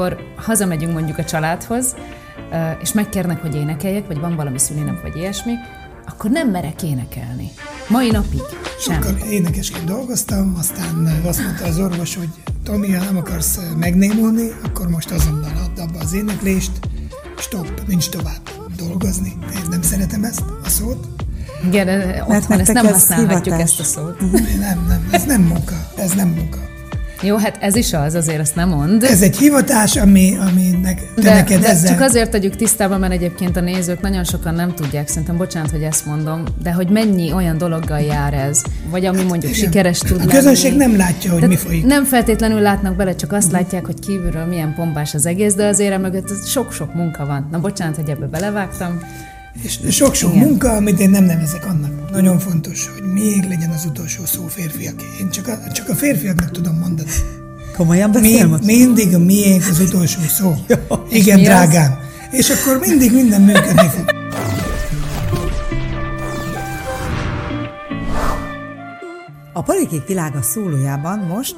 amikor hazamegyünk mondjuk a családhoz, és megkérnek, hogy énekeljek, vagy van valami szülinap, vagy ilyesmi, akkor nem merek énekelni. Mai napig sem. Sokkal énekesként dolgoztam, aztán azt mondta az orvos, hogy Tomi, ha nem akarsz megnémulni, akkor most azonnal add abba az éneklést, stop, nincs tovább dolgozni. Én nem szeretem ezt a szót. Igen, otthon ezt nem használhatjuk hivatás. ezt a szót. Nem, nem, ez nem munka, ez nem munka. Jó, hát ez is az, azért azt nem mond. Ez egy hivatás, ami, aminek te de, neked de ezzel... csak azért tegyük tisztában, mert egyébként a nézők nagyon sokan nem tudják, szerintem bocsánat, hogy ezt mondom, de hogy mennyi olyan dologgal jár ez, vagy ami hát, mondjuk igen. sikeres tud lenni. A közönség nem látja, hogy de mi folyik. Nem feltétlenül látnak bele, csak azt látják, hogy kívülről milyen pompás az egész, de azért mögött sok-sok munka van. Na bocsánat, hogy ebbe belevágtam. És sok-sok munka, amit én nem nevezek annak. Nagyon fontos, hogy még legyen az utolsó szó férfiak. Én csak a, csak a férfiaknak tudom mondani. Komolyan beszél Mi, Mindig a miénk az utolsó szó. Jó, Igen, drágám. Az? És akkor mindig minden működni fog. A Palikék világa szólójában most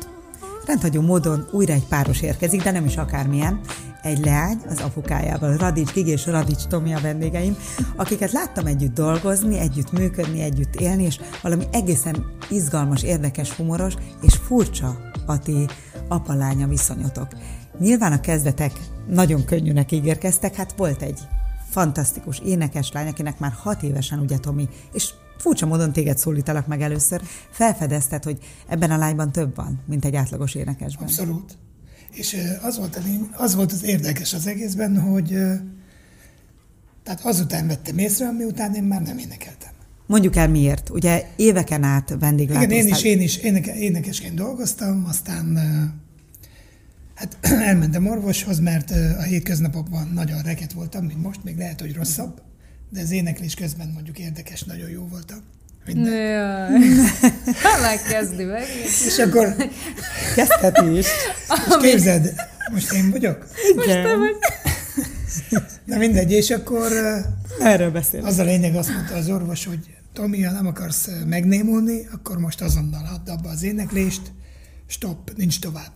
rendhagyó módon újra egy páros érkezik, de nem is akármilyen, egy leány az apukájával, Radics Gigi és Radics Tomi a vendégeim, akiket láttam együtt dolgozni, együtt működni, együtt élni, és valami egészen izgalmas, érdekes, humoros és furcsa a ti apalánya viszonyotok. Nyilván a kezdetek nagyon könnyűnek ígérkeztek, hát volt egy fantasztikus énekes lány, akinek már hat évesen ugye Tomi, és furcsa módon téged szólítalak meg először, felfedezted, hogy ebben a lányban több van, mint egy átlagos énekesben. Abszolút. És az volt, a lény, az volt az érdekes az egészben, hogy tehát azután vettem észre, ami után én már nem énekeltem. Mondjuk el miért. Ugye éveken át vendéglátoztál. Igen, én is, én is éneke, énekesként dolgoztam, aztán hát elmentem orvoshoz, mert a hétköznapokban nagyon reket voltam, mint most, még lehet, hogy rosszabb, de az éneklés közben mondjuk érdekes, nagyon jó voltam. Minden. Jaj. Megkezdi meg. És akkor kezdheti is. És képzeld, most én vagyok? Most te vagy. Na mindegy, és akkor Erről beszél. Az a lényeg, azt mondta az orvos, hogy Tomi, ha nem akarsz megnémulni, akkor most azonnal add abba az éneklést, stop, nincs tovább.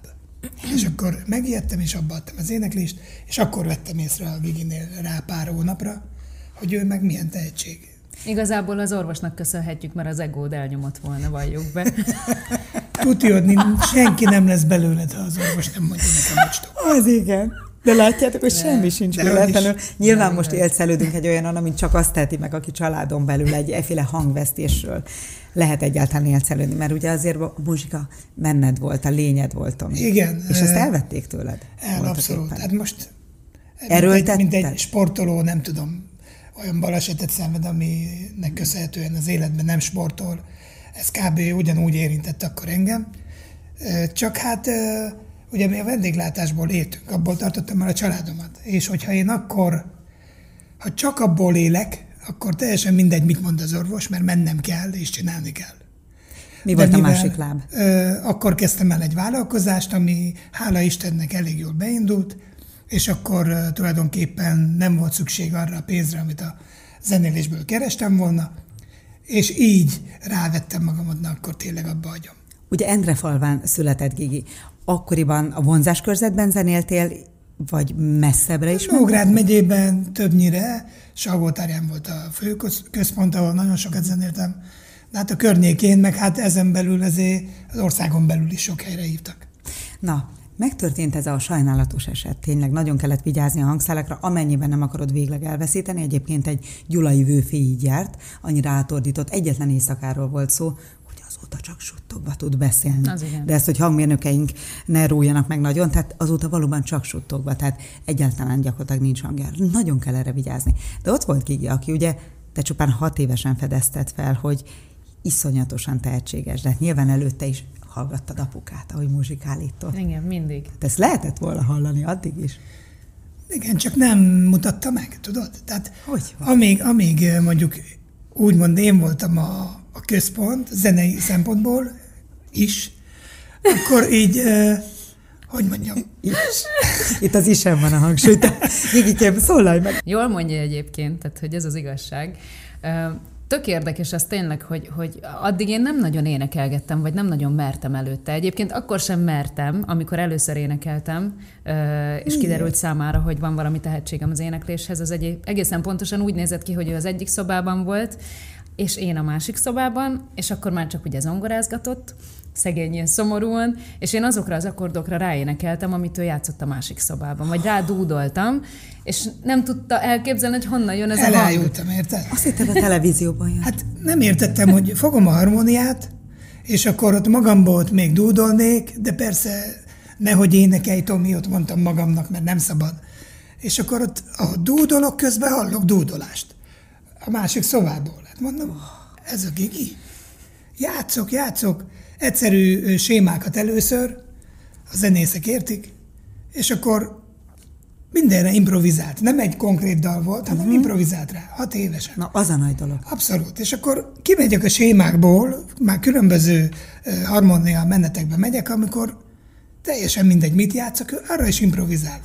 És akkor megijedtem, és abba adtam az éneklést, és akkor vettem észre a Giginél rá pár hónapra, hogy ő meg milyen tehetség. Igazából az orvosnak köszönhetjük, mert az egód elnyomott volna, valljuk be. Tudja, hogy senki nem lesz belőled, ha az orvos nem mondja nekem, hogy stop. Az igen. De látjátok, hogy semmi sincs véletlenül. Nyilván most élszelődünk egy olyan, amit csak azt teheti meg, aki családon belül egy efféle hangvesztésről lehet egyáltalán élszelődni, mert ugye azért a muzsika menned volt, a lényed voltam. Igen. És ezt elvették tőled? El, abszolút. Hát most egy, mint egy sportoló, nem tudom, olyan balesetet szenved, aminek köszönhetően az életben nem sportol. Ez kb. ugyanúgy érintett akkor engem. Csak hát ugye mi a vendéglátásból éltünk, abból tartottam el a családomat. És hogyha én akkor, ha csak abból élek, akkor teljesen mindegy, mit mond az orvos, mert mennem kell, és csinálni kell. Mi volt mivel, a másik láb? Ö, akkor kezdtem el egy vállalkozást, ami hála Istennek elég jól beindult, és akkor tulajdonképpen nem volt szükség arra a pénzre, amit a zenélésből kerestem volna, és így rávettem magamat, na akkor tényleg abba hagyom. Ugye Endrefalván született Gigi. Akkoriban a vonzás körzetben zenéltél, vagy messzebbre is? Nógrád megyében többnyire, Salgótárján volt a fő központ, ahol nagyon sokat zenéltem. De hát a környékén, meg hát ezen belül azért az országon belül is sok helyre hívtak. Na, Megtörtént ez a sajnálatos eset. Tényleg nagyon kellett vigyázni a hangszálakra, amennyiben nem akarod végleg elveszíteni. Egyébként egy gyulai vőfé így járt, annyira átordított, egyetlen éjszakáról volt szó, hogy azóta csak suttogva tud beszélni. Az igen. De ezt, hogy hangmérnökeink ne rójanak meg nagyon, tehát azóta valóban csak suttogva, tehát egyáltalán gyakorlatilag nincs hangja. Nagyon kell erre vigyázni. De ott volt Gigi, aki ugye te csupán hat évesen fedezted fel, hogy iszonyatosan tehetséges, de hát nyilván előtte is hallgattad apukát, ahogy muzsikálított. Igen, mindig. Hát ezt lehetett volna hallani addig is. Igen, csak nem mutatta meg, tudod? Tehát hogy amíg, amíg mondjuk úgymond én voltam a, a központ zenei szempontból is, akkor így, uh, hogy mondjam? Is. Itt az isem van a hangsúly. Gigikém, szólalj meg! Jól mondja egyébként, tehát hogy ez az igazság. Tök érdekes az tényleg, hogy, hogy addig én nem nagyon énekelgettem, vagy nem nagyon mertem előtte. Egyébként akkor sem mertem, amikor először énekeltem, és kiderült számára, hogy van valami tehetségem az énekléshez. Az egy, egészen pontosan úgy nézett ki, hogy ő az egyik szobában volt, és én a másik szobában, és akkor már csak ugye zongorázgatott, szegény ilyen szomorúan, és én azokra az akkordokra ráénekeltem, amit ő játszott a másik szobában, vagy rádúdoltam, és nem tudta elképzelni, hogy honnan jön ez Elájultam, a hang. érted? Azt hittem a televízióban jön. Hát nem értettem, hogy fogom a harmóniát, és akkor ott magamból ott még dúdolnék, de persze nehogy énekelj, Tomi, ott mondtam magamnak, mert nem szabad. És akkor ott a dúdolok közben hallok dúdolást. A másik szobából. Hát mondom, ez a gigi. Játszok, játszok egyszerű sémákat először, a zenészek értik, és akkor mindenre improvizált. Nem egy konkrét dal volt, hanem uh-huh. improvizált rá, hat évesen. Na, az a nagy dolog. Abszolút. És akkor kimegyek a sémákból, már különböző harmónia menetekbe megyek, amikor teljesen mindegy, mit játszok, arra is improvizál.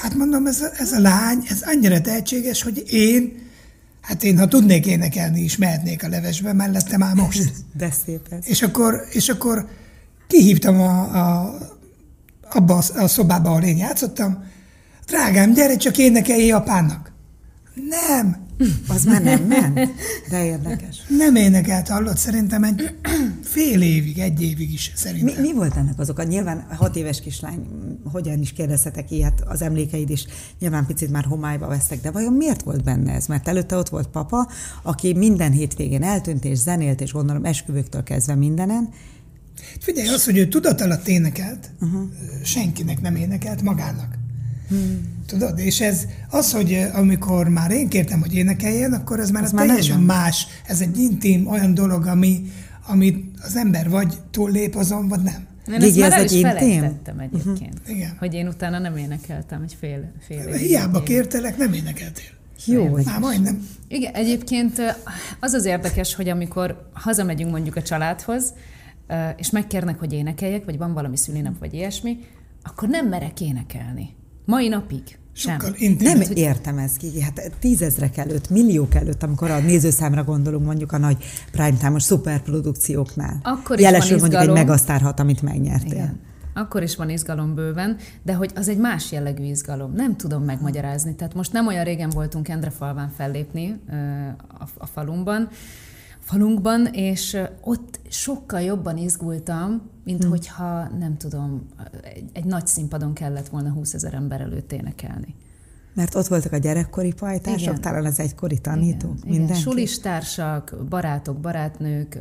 Hát mondom, ez a, ez a lány, ez annyira tehetséges, hogy én Hát én, ha tudnék énekelni is, mehetnék a levesbe mellette már most. De szép ez. És akkor, és akkor kihívtam a, a, abba a, a szobába, ahol én játszottam, drágám, gyere csak énekelj Japánnak. Nem, az már nem ment? De érdekes. Nem énekelt, hallott, szerintem egy fél évig, egy évig is szerintem. Mi, mi volt ennek azok? A nyilván hat éves kislány, hogyan is kérdezhetek ilyet, az emlékeid is nyilván picit már homályba vesztek, de vajon miért volt benne ez? Mert előtte ott volt papa, aki minden hétvégén eltűnt és zenélt, és gondolom esküvőktől kezdve mindenen, Figyelj, az, hogy ő tudat alatt énekelt, uh-huh. senkinek nem énekelt magának. Hmm. Tudod? És ez az, hogy eh, amikor már én kértem, hogy énekeljen, akkor ez már, az már teljesen nem. más. Ez egy intim olyan dolog, ami, amit az ember vagy túllép azon, vagy nem. Én ezt már el is felejtettem egyébként. Uh-huh. Igen. Hogy én utána nem énekeltem egy fél, fél évig. Hiába én. kértelek, nem énekeltél. Jó. Már majdnem. Igen, egyébként eh, az az érdekes, hogy amikor hazamegyünk mondjuk a családhoz, eh, és megkérnek, hogy énekeljek, vagy van valami szülinap, vagy ilyesmi, akkor nem merek énekelni. Mai napig. Sokkal Nem értem ezt ki. Hát tízezrek előtt, milliók előtt, amikor a nézőszámra gondolunk mondjuk a nagy primetime-os szuperprodukcióknál. Akkor is Jelesül mondjuk egy megasztárhat, amit megnyertél. Igen. Akkor is van izgalom bőven, de hogy az egy más jellegű izgalom. Nem tudom megmagyarázni. Tehát most nem olyan régen voltunk Endrefalván fellépni a, a falumban, falunkban, és ott sokkal jobban izgultam, mint hmm. hogyha, nem tudom, egy, egy nagy színpadon kellett volna 20 ezer ember előtt énekelni. Mert ott voltak a gyerekkori pajtások, Igen. talán az egykori tanítók, Igen. mindenki. Igen. Sulistársak, barátok, barátnők,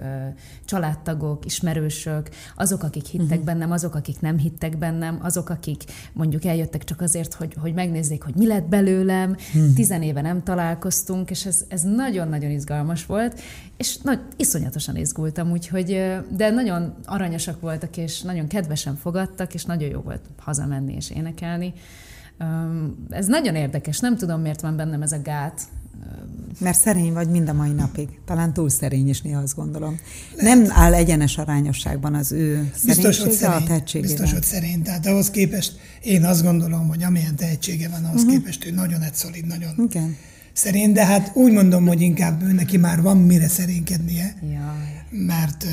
családtagok, ismerősök, azok, akik hittek uh-huh. bennem, azok, akik nem hittek bennem, azok, akik mondjuk eljöttek csak azért, hogy, hogy megnézzék, hogy mi lett belőlem. Uh-huh. Tizen éve nem találkoztunk, és ez, ez nagyon-nagyon izgalmas volt, és nagy, iszonyatosan izgultam, úgyhogy, de nagyon aranyosak voltak, és nagyon kedvesen fogadtak, és nagyon jó volt hazamenni és énekelni. Ez nagyon érdekes, nem tudom, miért van bennem ez a gát. Mert szerény vagy mind a mai napig. Talán túl szerény is néha azt gondolom. Lehet. Nem áll egyenes arányosságban az ő biztos, hogy szerény, a tehetségével. Biztos, hogy szerény. Tehát ahhoz képest én azt gondolom, hogy amilyen tehetsége van, ahhoz uh-huh. képest ő nagyon egyszolid, nagyon Igen. szerény, de hát úgy mondom, hogy inkább ő neki már van mire szerénykednie. Jaj mert uh,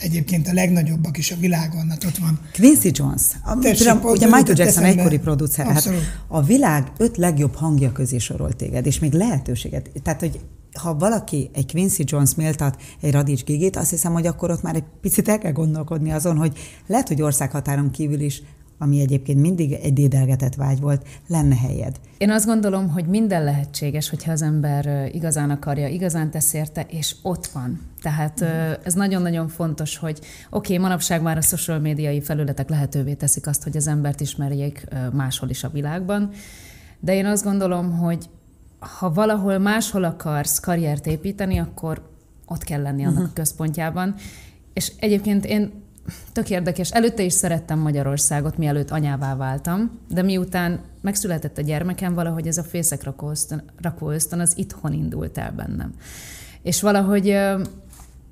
egyébként a legnagyobbak is a világon, hát ott van. Quincy Jones. A, Tessék, ugye Michael Jackson egykori producer. Hát a világ öt legjobb hangja közé sorolt téged, és még lehetőséget. Tehát, hogy ha valaki egy Quincy Jones méltat egy Radics Gigit, azt hiszem, hogy akkor ott már egy picit el kell gondolkodni azon, hogy lehet, hogy országhatáron kívül is ami egyébként mindig egy dédelgetett vágy volt, lenne helyed. Én azt gondolom, hogy minden lehetséges, hogyha az ember igazán akarja, igazán tesz érte, és ott van. Tehát ez nagyon-nagyon fontos, hogy oké, okay, manapság már a social médiai felületek lehetővé teszik azt, hogy az embert ismerjék máshol is a világban, de én azt gondolom, hogy ha valahol máshol akarsz karriert építeni, akkor ott kell lenni annak uh-huh. a központjában. És egyébként én tök érdekes. Előtte is szerettem Magyarországot, mielőtt anyává váltam, de miután megszületett a gyermekem, valahogy ez a fészek rakó ösztön az itthon indult el bennem. És valahogy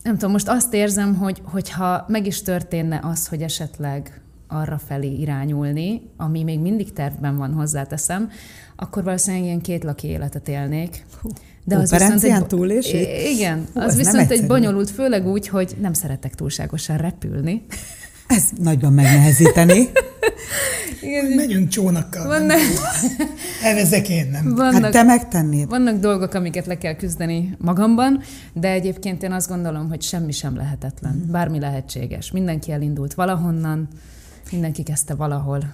nem tudom, most azt érzem, hogy hogyha meg is történne az, hogy esetleg arra felé irányulni, ami még mindig tervben van, hozzáteszem, akkor valószínűleg ilyen két laki életet élnék. De az viszont egy, túl és Igen, Hú, az viszont egy bonyolult, főleg úgy, hogy nem szeretek túlságosan repülni. Ez nagyban megnehezíteni. Igen, Megyünk csónakkal. Vannak... Elvezek én, nem? Vannak, hát te megtennéd. Vannak dolgok, amiket le kell küzdeni magamban, de egyébként én azt gondolom, hogy semmi sem lehetetlen. Mm. Bármi lehetséges. Mindenki elindult valahonnan, mindenki kezdte valahol.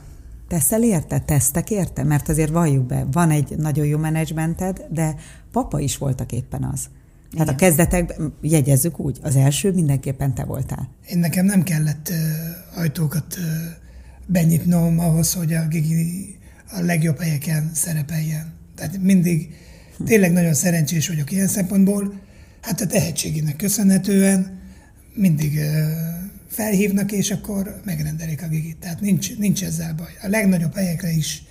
Teszel érte? Tesztek érte? Mert azért valljuk be, van egy nagyon jó menedzsmented, de papa is voltak éppen az. Tehát a kezdetekben, jegyezzük úgy, az első mindenképpen te voltál. Én nekem nem kellett uh, ajtókat uh, benyitnom ahhoz, hogy a Gigi a legjobb helyeken szerepeljen. Tehát mindig tényleg nagyon szerencsés vagyok ilyen szempontból. Hát a tehetségének köszönhetően mindig uh, felhívnak, és akkor megrendelik a Gigit. Tehát nincs, nincs ezzel baj. A legnagyobb helyekre is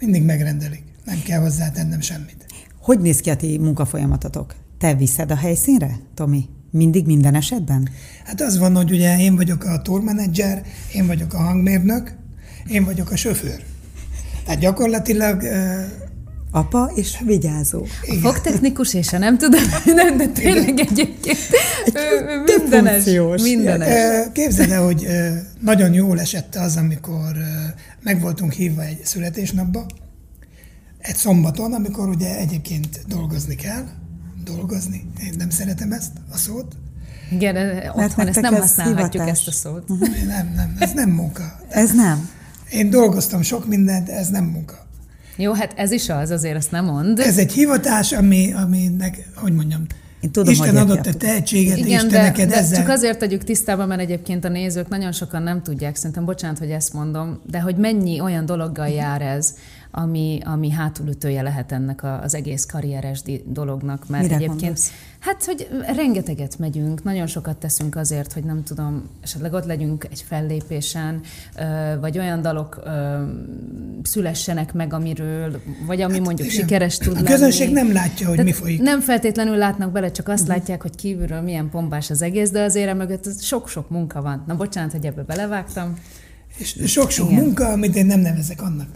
mindig megrendelik. Nem kell hozzá tennem semmit. Hogy néz ki a ti munkafolyamatotok? Te viszed a helyszínre, Tomi? Mindig minden esetben? Hát az van, hogy ugye én vagyok a tourmanager, én vagyok a hangmérnök, én vagyok a sofőr. Tehát gyakorlatilag... Uh, Apa és vigyázó. A fogtechnikus és a nem tudom, nem, de tényleg Igen. egyébként Egy mindenes. mindenes. Képzeld el, hogy nagyon jól esett az, amikor meg voltunk hívva egy születésnapba, egy szombaton, amikor ugye egyébként dolgozni kell, dolgozni. Én nem szeretem ezt a szót. Igen, otthon ezt nem használhatjuk hivatás. ezt a szót. Uh-huh. Nem, nem, ez nem munka. Ez nem? Én dolgoztam sok mindent, ez nem munka. Jó, hát ez is az, azért azt nem mond. Ez egy hivatás, ami, aminek, hogy mondjam, én tudom, Isten adott a tehetséget, Igen, Isten de, neked de ezzel... csak azért tegyük tisztában, mert egyébként a nézők nagyon sokan nem tudják, szerintem bocsánat, hogy ezt mondom, de hogy mennyi olyan dologgal jár ez, ami, ami hátulütője lehet ennek az egész karrieres dolognak. Mert Mire egyébként, gondolsz? hát, hogy rengeteget megyünk, nagyon sokat teszünk azért, hogy nem tudom, esetleg ott legyünk egy fellépésen, vagy olyan dalok szülessenek meg, amiről, vagy ami hát, mondjuk igen. sikeres tud A közönség lenni. nem látja, hogy Tehát mi folyik. Nem feltétlenül látnak bele, csak azt uh-huh. látják, hogy kívülről milyen pompás az egész, de azért mögött sok-sok munka van. Na bocsánat, hogy ebbe belevágtam. És sok-sok munka, amit én nem nevezek annak.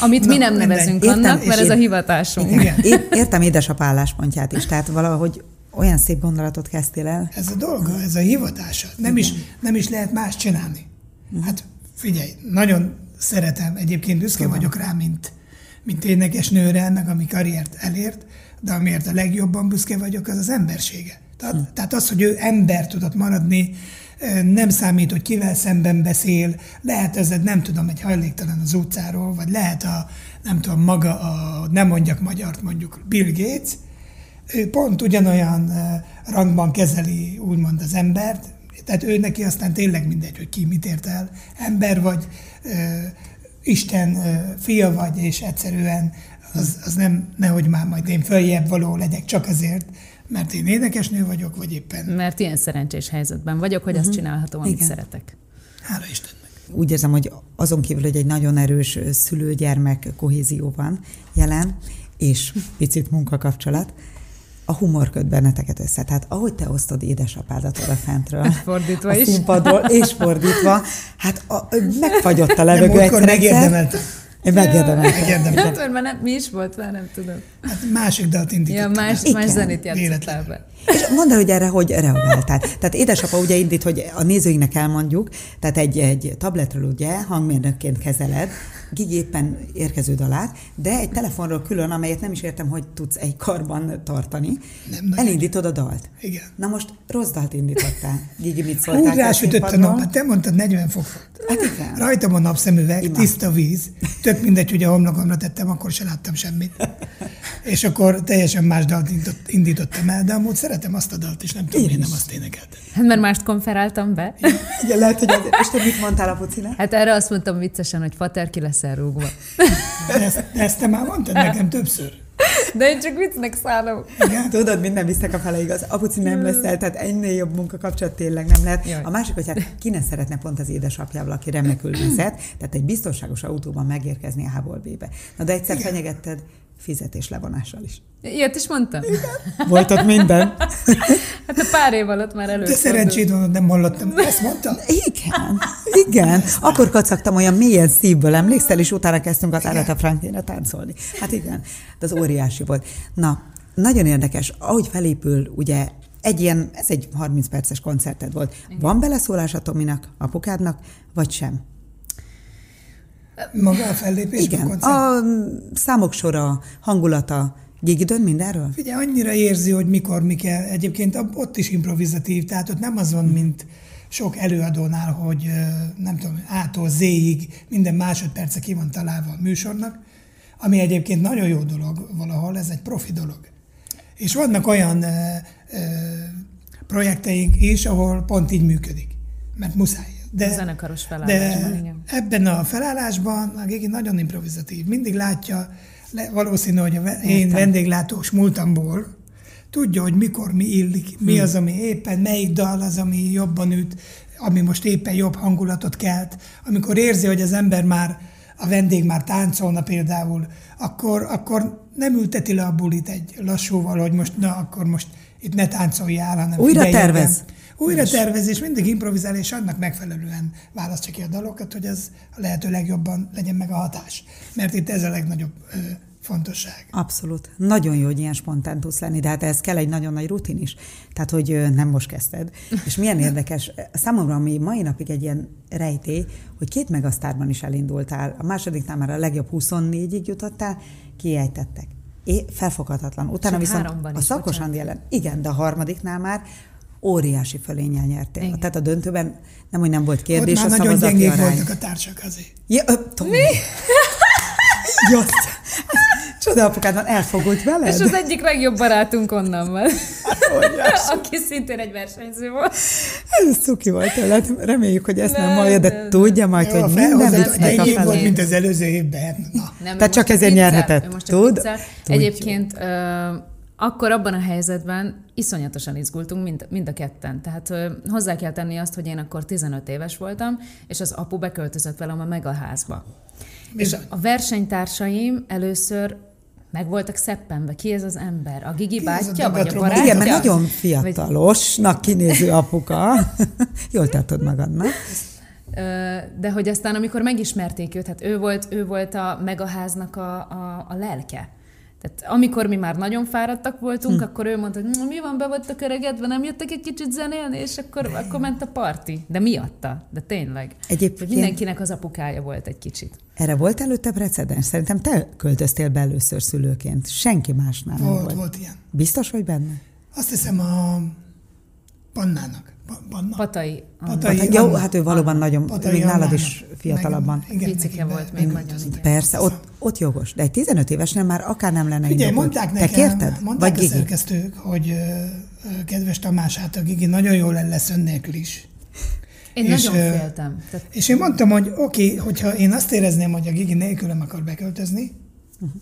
Amit Na, mi nem nevezünk értem, annak, mert ez a hivatásunk. Igen. Értem édesapa álláspontját is, tehát valahogy olyan szép gondolatot kezdtél el. Ez a dolga, ez a hivatása. Nem is, nem is lehet más csinálni. Mhm. Hát figyelj, nagyon szeretem, egyébként büszke Tudom. vagyok rá, mint, mint énekesnőre, meg ami karriert elért, de amiért a legjobban büszke vagyok, az az embersége. Tehát, hm. tehát az, hogy ő ember tudott maradni, nem számít, hogy kivel szemben beszél, lehet ez, nem tudom, egy hajléktalan az utcáról, vagy lehet a, nem tudom, maga a, nem mondjak magyart, mondjuk Bill Gates, ő pont ugyanolyan rangban kezeli úgymond az embert, tehát ő neki aztán tényleg mindegy, hogy ki mit ért el, ember vagy, ö, Isten ö, fia vagy, és egyszerűen az, az nem, nehogy már majd én följebb való legyek csak azért, mert én énekesnő vagyok, vagy éppen... Mert ilyen szerencsés helyzetben vagyok, hogy uh-huh. azt mhm. csinálhatom, amit Igen. szeretek. Hála Istennek. Úgy érzem, hogy azon kívül, hogy egy nagyon erős szülő-gyermek kohézió van jelen, és picit munkakapcsolat, a humor köt benneteket össze. Tehát ahogy te osztod édesapádat oda fentről. Fordítva a is. Színpadról, és fordítva. Hát a, megfagyott a levegő egyszer. Én megérdemeltem. Megérdemeltem. Hát, mert nem, mi is volt már, nem tudom. Hát másik dalt indítottam. Ja, más, más zenét játszottál be. És mondd el, hogy erre hogy reagáltál. Tehát édesapa ugye indít, hogy a nézőinknek elmondjuk, tehát egy, egy tabletről ugye hangmérnökként kezeled, Gigi éppen érkező dalát, de egy telefonról külön, amelyet nem is értem, hogy tudsz egy karban tartani, nem, elindítod a dalt. Igen. Na most rossz dalt indítottál. Gigi, mit szóltál? Úgy rásütött a nap, hát te mondtad 40 fok. Hát igen. Rajtam a napszemüveg, Imád. tiszta víz, tök mindegy, hogy a homlokomra tettem, akkor se láttam semmit. És akkor teljesen más dalt indítottam el, de amúgy szeretem azt a dalt, és nem tudom, én nem azt énekeltem. Hát mert mást konferáltam be. Igen, lehet, hogy azért. És te mit mondtál a pucinak? Hát erre azt mondtam viccesen, hogy Fater ki leszel rúgva. De ezt, de ezt te már mondtad nekem többször. De én csak viccnek szállom. Igen? Tudod, minden visznek a fele igaz. Apuci nem lesz el, tehát ennél jobb munkakapcsolat tényleg nem lehet. Jaj. A másik, hogy hát ki ne szeretne pont az édesapjával, aki remekül vezet, tehát egy biztonságos autóban megérkezni a B-be. Na de egyszer Igen. fenyegetted fizetés levonással is. Ilyet is mondtam? Volt ott minden. hát a pár év alatt már előtt. De szerencséd van, nem hallottam. Ezt mondta? Igen, igen. Akkor kacagtam olyan mélyen szívből, emlékszel, és utána kezdtünk az Aretha Franklin táncolni. Hát igen, de az óriási volt. Na, Nagyon érdekes, ahogy felépül, ugye egy ilyen, ez egy 30 perces koncerted volt. Igen. Van beleszólás a Tominak, apukádnak, vagy sem? Maga a fellépés? Igen, a, a számok sora, hangulata, dön mindenről? Figyelj, annyira érzi, hogy mikor, mi kell. Egyébként ott is improvizatív, tehát ott nem az van, mint sok előadónál, hogy nem tudom, A-tól Z-ig minden másodperce ki van találva a műsornak, ami egyébként nagyon jó dolog valahol, ez egy profi dolog. És vannak olyan ö, ö, projekteink is, ahol pont így működik, mert muszáj. De, a zenekaros felállásban, de igen. ebben a felállásban a Gigi nagyon improvizatív. Mindig látja, le, valószínű, hogy a, én vendéglátós múltamból tudja, hogy mikor mi illik, mi hmm. az, ami éppen, melyik dal az, ami jobban üt, ami most éppen jobb hangulatot kelt. Amikor érzi, hogy az ember már, a vendég már táncolna például, akkor, akkor nem ülteti le a bulit egy lassúval, hogy most, na, akkor most itt ne táncoljál, hanem Újra tervez. Újra és... tervez, és mindig improvizál, és annak megfelelően választja ki a dalokat, hogy ez a lehető legjobban legyen meg a hatás. Mert itt ez a legnagyobb ö, fontosság. Abszolút. Nagyon jó, hogy ilyen spontán tudsz lenni, de hát ez kell egy nagyon nagy rutin is. Tehát, hogy nem most kezdted. És milyen érdekes, számomra, ami mai napig egy ilyen rejtély, hogy két megasztárban is elindultál. A másodiknál már a legjobb 24-ig jutottál, kiejtettek. É, felfoghatatlan. Utána Csak viszont a szakos jelen. Igen, de a harmadiknál már óriási fölénnyel nyertél. Igen. Tehát a döntőben nem, hogy nem volt kérdés, Ott már a nagyon gyengék voltak a társak azért. Ja, Mi? Just. Csoda apukád elfogult veled? És az egyik legjobb barátunk onnan van. Aki szintén egy versenyző volt. Ez cuki volt tőled. Reméljük, hogy ezt nem, nem mondja, de tudja majd, Jó, hogy minden viccnek a felé. volt, mint az előző évben. Na. Nem, Tehát csak ezért nyerhetett. Tud? Egyébként akkor abban a helyzetben iszonyatosan izgultunk mind, mind a ketten. Tehát ö, hozzá kell tenni azt, hogy én akkor 15 éves voltam, és az apu beköltözött velem a megaházba. Bizony. És a versenytársaim először meg voltak szeppenve. Ki ez az ember? A Gigi bátyja, vagy a barátja? Igen, mert nagyon fiatalosnak kinéző apuka. Jól tartod magadnak. De hogy aztán, amikor megismerték őt, hát ő volt, ő volt a megaháznak a, a, a lelke. Tehát amikor mi már nagyon fáradtak voltunk, hm. akkor ő mondta, hogy mi van, be voltak öregedve, nem jöttek egy kicsit zenélni, és akkor, akkor ment a parti. De miatta, de tényleg. Egyébként mindenkinek az apukája volt egy kicsit. Erre volt előtte precedens? Szerintem te költöztél be először szülőként. Senki másnál volt, nem volt. Volt ilyen. Biztos vagy benne? Azt hiszem a Pannának. Panna. Patai. Patai. Patai. Jó, hát ő valóban nagyon, Patai még nálad is fiatalabban. Picike volt még nagyon. Igen. Persze, ott, ott jogos. De egy 15 évesnél már akár nem lenne Ugye, mondták nekem, Te kérted? Mondták Vagy a Gigi? szerkesztők, hogy uh, kedves Tamás, hát a Gigi nagyon jól lesz ön nélkül is. Én és, nagyon féltem. Tehát... És én mondtam, hogy oké, okay, hogyha én azt érezném, hogy a Gigi nélkülem akar beköltözni, uh-huh.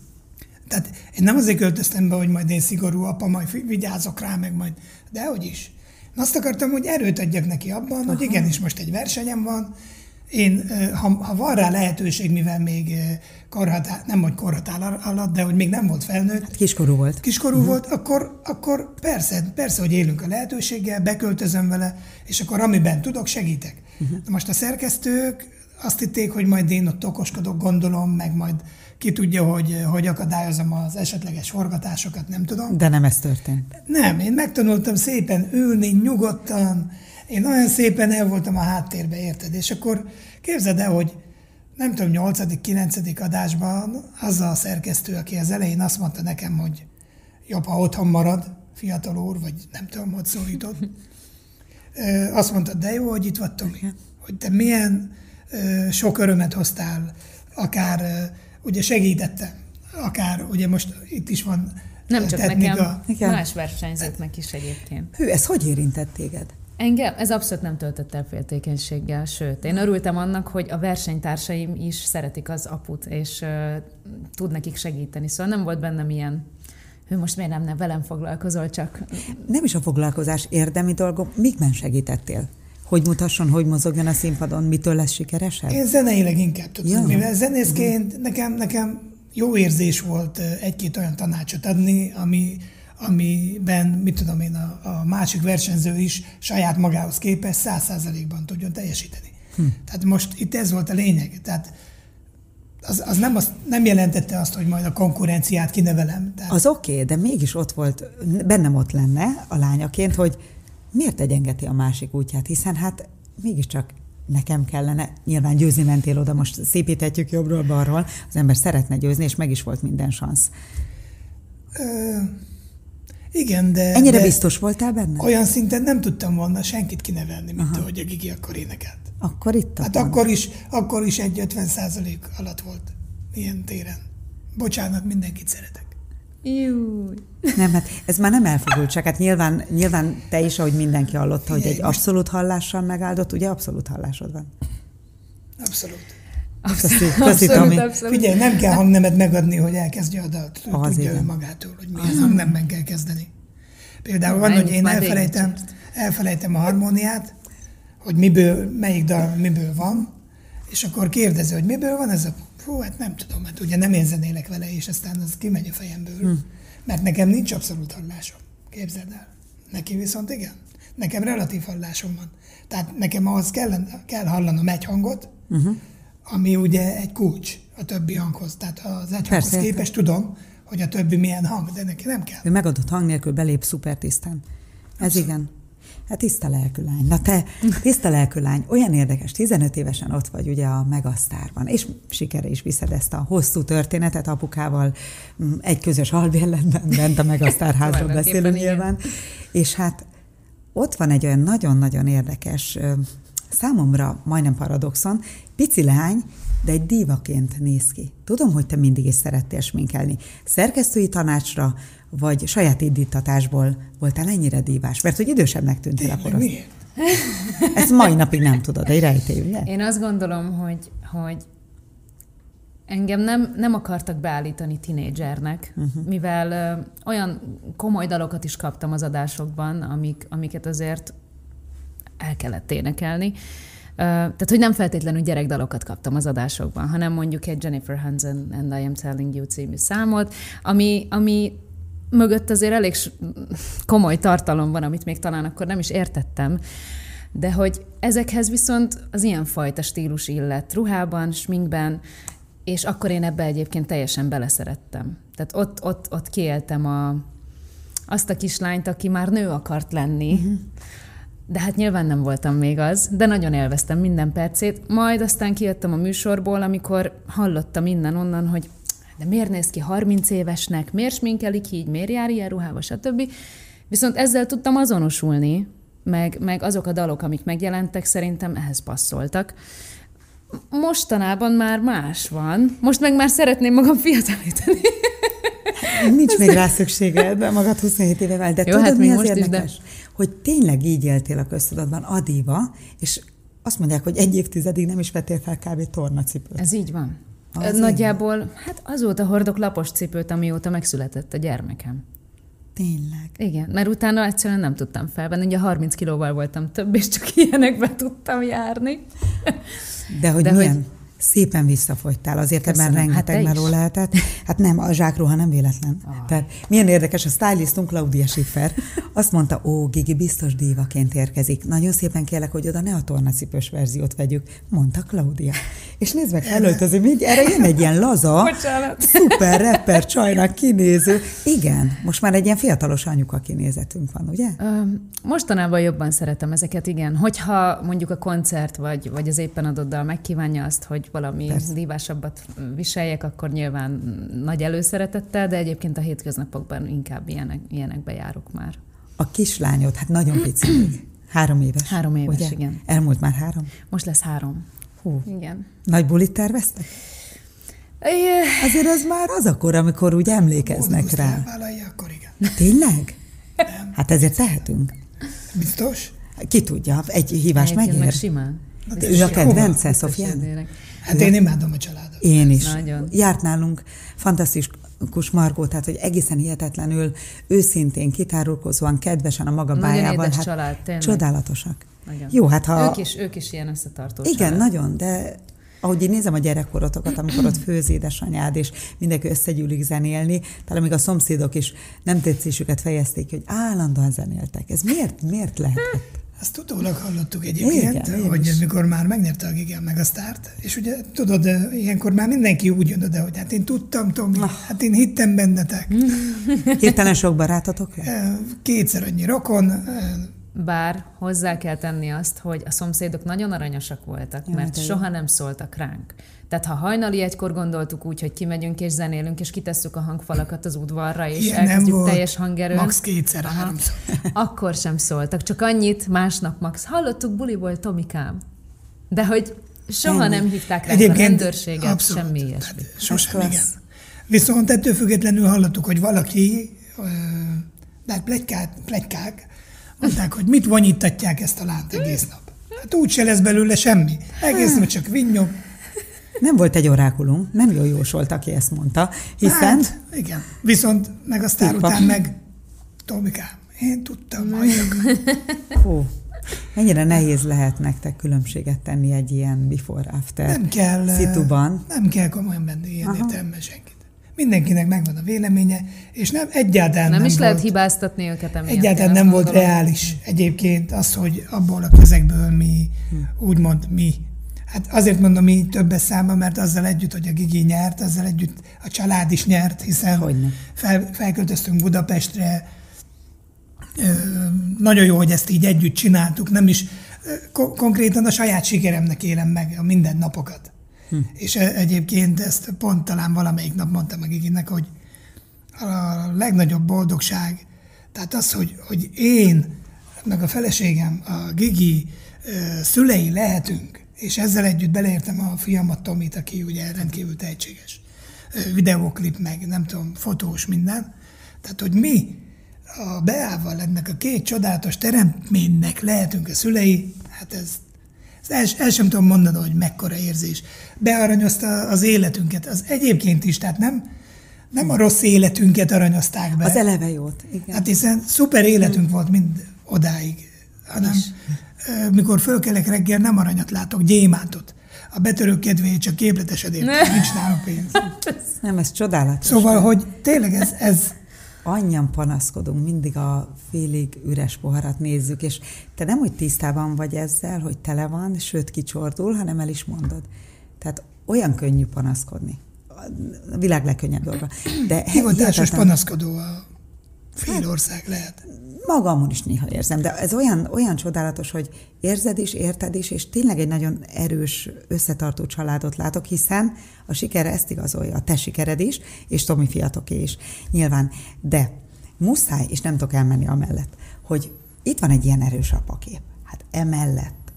tehát én nem azért költöztem be, hogy majd én szigorú apa, majd vigyázok rá, meg majd, de hogy is. Azt akartam, hogy erőt adjak neki abban, Aha. hogy igenis most egy versenyem van, én, ha, ha van rá lehetőség, mivel még korhatár, nem hogy korhatár alatt, de hogy még nem volt felnőtt. Hát kiskorú volt. Kiskorú uh-huh. volt, akkor, akkor persze, persze, hogy élünk a lehetőséggel, beköltözöm vele, és akkor amiben tudok, segítek. Uh-huh. most a szerkesztők azt hitték, hogy majd én ott okoskodok, gondolom, meg majd ki tudja, hogy, hogy akadályozom az esetleges forgatásokat, nem tudom. De nem ez történt. Nem, én megtanultam szépen ülni, nyugodtan, én nagyon szépen el voltam a háttérbe, érted? És akkor képzeld el, hogy nem tudom, 8 9 adásban az a szerkesztő, aki az elején azt mondta nekem, hogy jobb, ha otthon marad, fiatal úr, vagy nem tudom, hogy szólított. Azt mondta, de jó, hogy itt vagy, Tomi. Hogy te milyen sok örömet hoztál, akár ugye segítette, akár ugye most itt is van nem csak nekem, a... más versenyzőknek is egyébként. Hű, ez hogy érintett téged? Engem ez abszolút nem töltött el féltékenységgel, sőt, én örültem annak, hogy a versenytársaim is szeretik az aput, és uh, tud nekik segíteni. Szóval nem volt bennem ilyen ő most miért nem, nem velem foglalkozol, csak... Nem is a foglalkozás érdemi dolgok, mikben segítettél? Hogy mutasson, hogy mozogjon a színpadon, mitől lesz sikeresebb? Én zeneileg inkább tudom. Ja. Mivel zenészként nekem, nekem jó érzés volt egy-két olyan tanácsot adni, ami amiben, mit tudom én, a, a másik versenyző is saját magához képest száz százalékban tudjon teljesíteni. Hm. Tehát most itt ez volt a lényeg. Tehát az, az nem, az nem jelentette azt, hogy majd a konkurenciát kinevelem. Tehát... Az oké, okay, de mégis ott volt, bennem ott lenne a lányaként, hogy miért egyengeti a másik útját, hiszen hát mégiscsak nekem kellene, nyilván győzni mentél oda, most szépíthetjük jobbról-balról, az ember szeretne győzni, és meg is volt minden szansz. Ö, igen, de... Ennyire de biztos voltál benne? Olyan szinten nem tudtam volna senkit kinevelni, mint Aha. ahogy a Gigi akkor énekelt. Akkor itt Hát akkor is, akkor is egy 50 százalék alatt volt ilyen téren. Bocsánat, mindenkit szeretek. Júj. Nem, hát ez már nem elfogultság. Hát nyilván, nyilván te is, ahogy mindenki hallotta, hogy egy abszolút hallással megáldott, ugye abszolút hallásod van. Abszolút. Abszolút, Köszi, abszolút, abszolút. Figyelj, nem kell hangnemet megadni, hogy elkezdje a dalt. Az Tudja igen. magától, hogy milyen hangnemben kell kezdeni. Például van, hogy én elfelejtem, elfelejtem a harmóniát, hogy miből, melyik dal miből van, és akkor kérdezi, hogy miből van ez a... Hú, hát nem tudom, hát ugye nem én zenélek vele, és aztán az kimegy a fejemből. Hmm. Mert nekem nincs abszolút hallásom. Képzeld el. Neki viszont igen. Nekem relatív hallásom van. Tehát nekem ahhoz kell, kell hallanom egy hangot, uh-huh. ami ugye egy kulcs a többi hanghoz. Tehát az egy Persze, hanghoz képest tudom, hogy a többi milyen hang, de neki nem kell. Ő megadott hang nélkül belép szupertisztán. Ez Abszolút. igen. Hát tiszta lelkű lány. Na te, tiszta lelkű lány, olyan érdekes, 15 évesen ott vagy ugye a Megasztárban, és sikere is viszed ezt a hosszú történetet apukával, mm, egy közös albérletben, bent a Megasztár házról beszélünk nyilván, és hát ott van egy olyan nagyon-nagyon érdekes, számomra majdnem paradoxon, pici lány, de egy dívaként néz ki. Tudom, hogy te mindig is szerettél sminkelni. Szerkesztői tanácsra, vagy saját indítatásból voltál ennyire dívás? Mert hogy idősebbnek tűntél a korosz. Miért? Ezt mai napig nem tudod, egy rejtély, ugye? Én azt gondolom, hogy, hogy engem nem, nem akartak beállítani tinédzsernek, uh-huh. mivel ö, olyan komoly dalokat is kaptam az adásokban, amik, amiket azért el kellett énekelni. Tehát, hogy nem feltétlenül gyerekdalokat kaptam az adásokban, hanem mondjuk egy Jennifer Hansen and I Am Telling You című számot, ami, ami mögött azért elég komoly tartalom van, amit még talán akkor nem is értettem, de hogy ezekhez viszont az ilyen fajta stílus illet ruhában, sminkben, és akkor én ebbe egyébként teljesen beleszerettem. Tehát ott, ott, ott kiéltem a, azt a kislányt, aki már nő akart lenni, uh-huh. De hát nyilván nem voltam még az, de nagyon élveztem minden percét. Majd aztán kijöttem a műsorból, amikor hallottam innen onnan, hogy de miért néz ki 30 évesnek, miért sminkelik így, miért jár ilyen ruhába, stb. Viszont ezzel tudtam azonosulni, meg, meg azok a dalok, amik megjelentek, szerintem ehhez passzoltak. Mostanában már más van. Most meg már szeretném magam fiatalítani. Nincs még rá szükséged, de magad 27 éve De Jó, tudod, hát mi az érdekes? Is, de... Hogy tényleg így éltél a köztudatban, adíva, és azt mondják, hogy egy évtizedig nem is vettél fel kb. tornacipőt. Ez így van. Az Nagyjából, hát azóta hordok lapos cipőt, amióta megszületett a gyermekem. Tényleg? Igen, mert utána egyszerűen nem tudtam felvenni. Ugye 30 kilóval voltam több, és csak ilyenekbe tudtam járni. De hogy De milyen? Hogy Szépen visszafogytál, azért Köszönöm. ebben rengeteg hát meló lehetett. Hát nem, a zsákruha nem véletlen. Oh. Tehát milyen érdekes, a stylistunk Claudia Schiffer azt mondta, ó, Gigi biztos dívaként érkezik. Nagyon szépen kérlek, hogy oda ne a tornacipős verziót vegyük, mondta Claudia. És nézd meg, előtöző, még erre jön egy ilyen laza, Bocsánat. szuper rapper csajnak kinéző. Igen, most már egy ilyen fiatalos anyuka kinézetünk van, ugye? Mostanában jobban szeretem ezeket, igen. Hogyha mondjuk a koncert vagy, vagy az éppen adott dal megkívánja azt, hogy valami Persze. divásabbat viseljek, akkor nyilván nagy előszeretettel, de egyébként a hétköznapokban inkább ilyenek, ilyenekbe járok már. A kislányod, hát nagyon pici még. Három éves. Három éves, ugye? igen. Elmúlt már három? Most lesz három. Hú. Igen. Nagy bulit terveztek? Azért ez már az akkor, amikor úgy emlékeznek rá. akkor igen. Tényleg? Nem. Hát ezért tehetünk. Biztos? Ki tudja, egy hívás megér. meg simán. Ő a kedvence, Sofia? Hát én imádom a családot. Én is. Nagyon. Járt nálunk fantasztikus Margó, tehát hogy egészen hihetetlenül őszintén, kitárulkozóan, kedvesen a maga nagyon bájával. Édes hát család, tényleg. Csodálatosak. Nagyon. Jó, hát ha... Ők is, ők is ilyen összetartó Igen, család. nagyon, de ahogy én nézem a gyerekkorotokat, amikor ott főz édesanyád, és mindenki összegyűlik zenélni, talán még a szomszédok is nem tetszésüket fejezték, hogy állandóan zenéltek. Ez miért, miért lehetett? Ezt utólag hallottuk egyébként, igen, hogy is. mikor már megnyerte a Gigel meg a sztárt, és ugye tudod, ilyenkor már mindenki úgy jön oda, hogy hát én tudtam, Tomi, ah. hát én hittem bennetek. Hirtelen sok barátotok? Kétszer annyi rokon, bár hozzá kell tenni azt, hogy a szomszédok nagyon aranyosak voltak, mert soha nem szóltak ránk. Tehát ha hajnali egykor gondoltuk úgy, hogy kimegyünk és zenélünk, és kitesszük a hangfalakat az udvarra, és Ilyen elkezdjük teljes hangerőn. Max kétszer, háromszor. Akkor sem szóltak, csak annyit, másnap max. Hallottuk buliból, Tomikám. De hogy soha Ennyi. nem hívták rá a rendőrséget, abszolút, semmi ilyesmi. Sosem, igen. Viszont ettől függetlenül hallottuk, hogy valaki, hát plegykák, plegykák, mondták, hogy mit vonyítatják ezt a lánt egész nap. Hát úgy se lesz belőle semmi. Egész nap csak vinnyog, nem volt egy orákulum, nem jó jósolt, aki ezt mondta, hiszen... Hát, igen. Viszont meg a sztár után meg Tomikám, én tudtam, halljak. Hú, mennyire nehéz lehet nektek különbséget tenni egy ilyen before-after nem kell, szituban. Nem kell komolyan menni ilyen értelemben senkit. Mindenkinek megvan a véleménye, és nem egyáltalán nem, nem is volt, lehet hibáztatni őket emiatt. Egyáltalán nem volt reális egyébként az, hogy abból a közekből mi, hm. úgymond mi Hát azért mondom így többes száma, mert azzal együtt, hogy a Gigi nyert, azzal együtt a család is nyert, hiszen fel, felköltöztünk Budapestre, nagyon jó, hogy ezt így együtt csináltuk, nem is konkrétan a saját sikeremnek élem meg a mindennapokat. Hm. És egyébként ezt pont talán valamelyik nap mondtam meg Giginek, hogy a legnagyobb boldogság, tehát az, hogy, hogy én, meg a feleségem, a Gigi szülei lehetünk, és ezzel együtt beleértem a fiamat Tomit, aki ugye rendkívül tehetséges videóklip, meg nem tudom, fotós, minden. Tehát, hogy mi a Beával ennek a két csodálatos teremtménynek lehetünk a szülei, hát ez, ez el, el sem tudom mondani, hogy mekkora érzés. Bearanyozta az életünket, az egyébként is, tehát nem, nem a rossz életünket aranyozták be. Az eleve jót, igen. Hát hiszen szuper életünk hmm. volt mind odáig, hanem is mikor fölkelek reggel, nem aranyat látok, gyémántot. A betörők kedvéért csak képletesedés, nincs nálam pénz. Nem, ez csodálatos. Szóval, hogy tényleg ez, ez annyian panaszkodunk, mindig a félig üres poharat nézzük, és te nem úgy tisztában vagy ezzel, hogy tele van, sőt kicsordul, hanem el is mondod. Tehát olyan könnyű panaszkodni. A világ legkönnyebb dolga. De Hivatásos panaszkodó a fél ország lehet magamon is néha érzem, de ez olyan, olyan csodálatos, hogy érzed is, érted is, és tényleg egy nagyon erős, összetartó családot látok, hiszen a sikere ezt igazolja, a te sikered is, és Tomi fiatoké is, nyilván. De muszáj, és nem tudok elmenni amellett, hogy itt van egy ilyen erős apakép. Hát emellett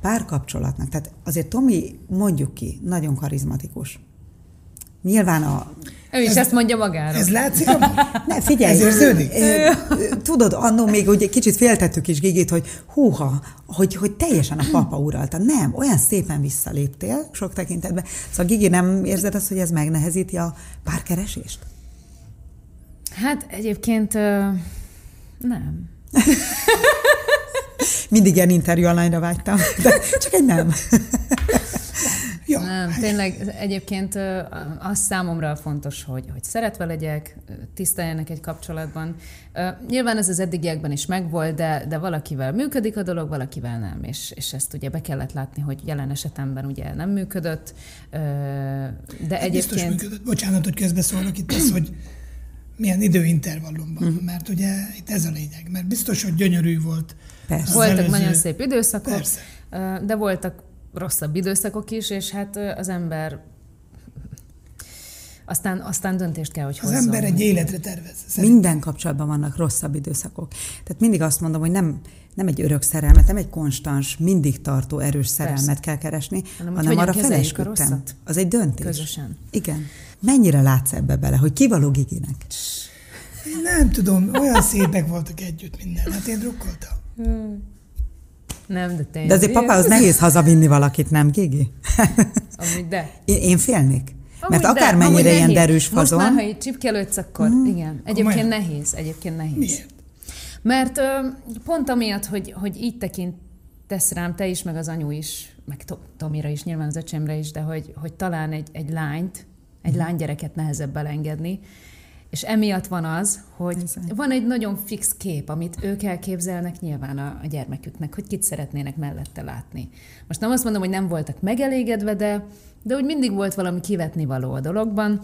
párkapcsolatnak, tehát azért Tomi, mondjuk ki, nagyon karizmatikus. Nyilván a ő is ez, ezt mondja magára. Ez látszik? ne, figyelj. Ez érződik? Tudod, annó még úgy kicsit féltettük is Gigit, hogy húha, hogy, hogy teljesen a papa uralta. Nem, olyan szépen visszaléptél sok tekintetben. Szóval Gigi, nem érzed azt, hogy ez megnehezíti a párkeresést? Hát egyébként nem. Mindig ilyen interjú alányra vágytam, de csak egy nem. Ja. Nem, tényleg egyébként az számomra fontos, hogy, hogy szeretve legyek, tiszteljenek egy kapcsolatban. Nyilván ez az eddigiekben is megvolt, de, de valakivel működik a dolog, valakivel nem, és, és ezt ugye be kellett látni, hogy jelen esetemben ugye nem működött, de hát egyébként... Biztos működött. Bocsánat, hogy közbeszólok itt az, hogy milyen időintervallumban, uh-huh. mert ugye itt ez a lényeg, mert biztos, hogy gyönyörű volt. Persze. Voltak előző... nagyon szép időszakok, Persze. de voltak rosszabb időszakok is, és hát az ember aztán, aztán döntést kell, hogy hozzon. Az ember egy életre tervez. Szerintem. Minden kapcsolatban vannak rosszabb időszakok. Tehát mindig azt mondom, hogy nem, nem egy örök szerelmet, nem egy konstans, mindig tartó, erős szerelmet Persze. kell keresni, hanem, hanem arra felesküdtem. Az egy döntés. Közösen. Igen. Mennyire látsz ebbe bele, hogy kivaló Giginek? Nem tudom, olyan szépek voltak együtt minden. Hát én drukkoltam. Nem, de tényleg. De azért papához nehéz hazavinni valakit, nem, Gigi? Amúgy de. Én, én félnék. Amúgy Mert akármennyire ilyen derűs fazon... Most már, ha így csipkelődsz, akkor mm. igen. Egyébként Komolyan? nehéz. Egyébként nehéz. Miért? Mert ö, pont amiatt, hogy, hogy így tekintesz rám, te is, meg az anyu is, meg Tomira is, nyilván az öcsémre is, de hogy, hogy talán egy, egy lányt, egy mm. lánygyereket nehezebb elengedni, És emiatt van az, hogy van egy nagyon fix kép, amit ők elképzelnek nyilván a, a gyermeküknek, hogy kit szeretnének mellette látni. Most nem azt mondom, hogy nem voltak megelégedve, de, de úgy mindig volt valami kivetni való a dologban,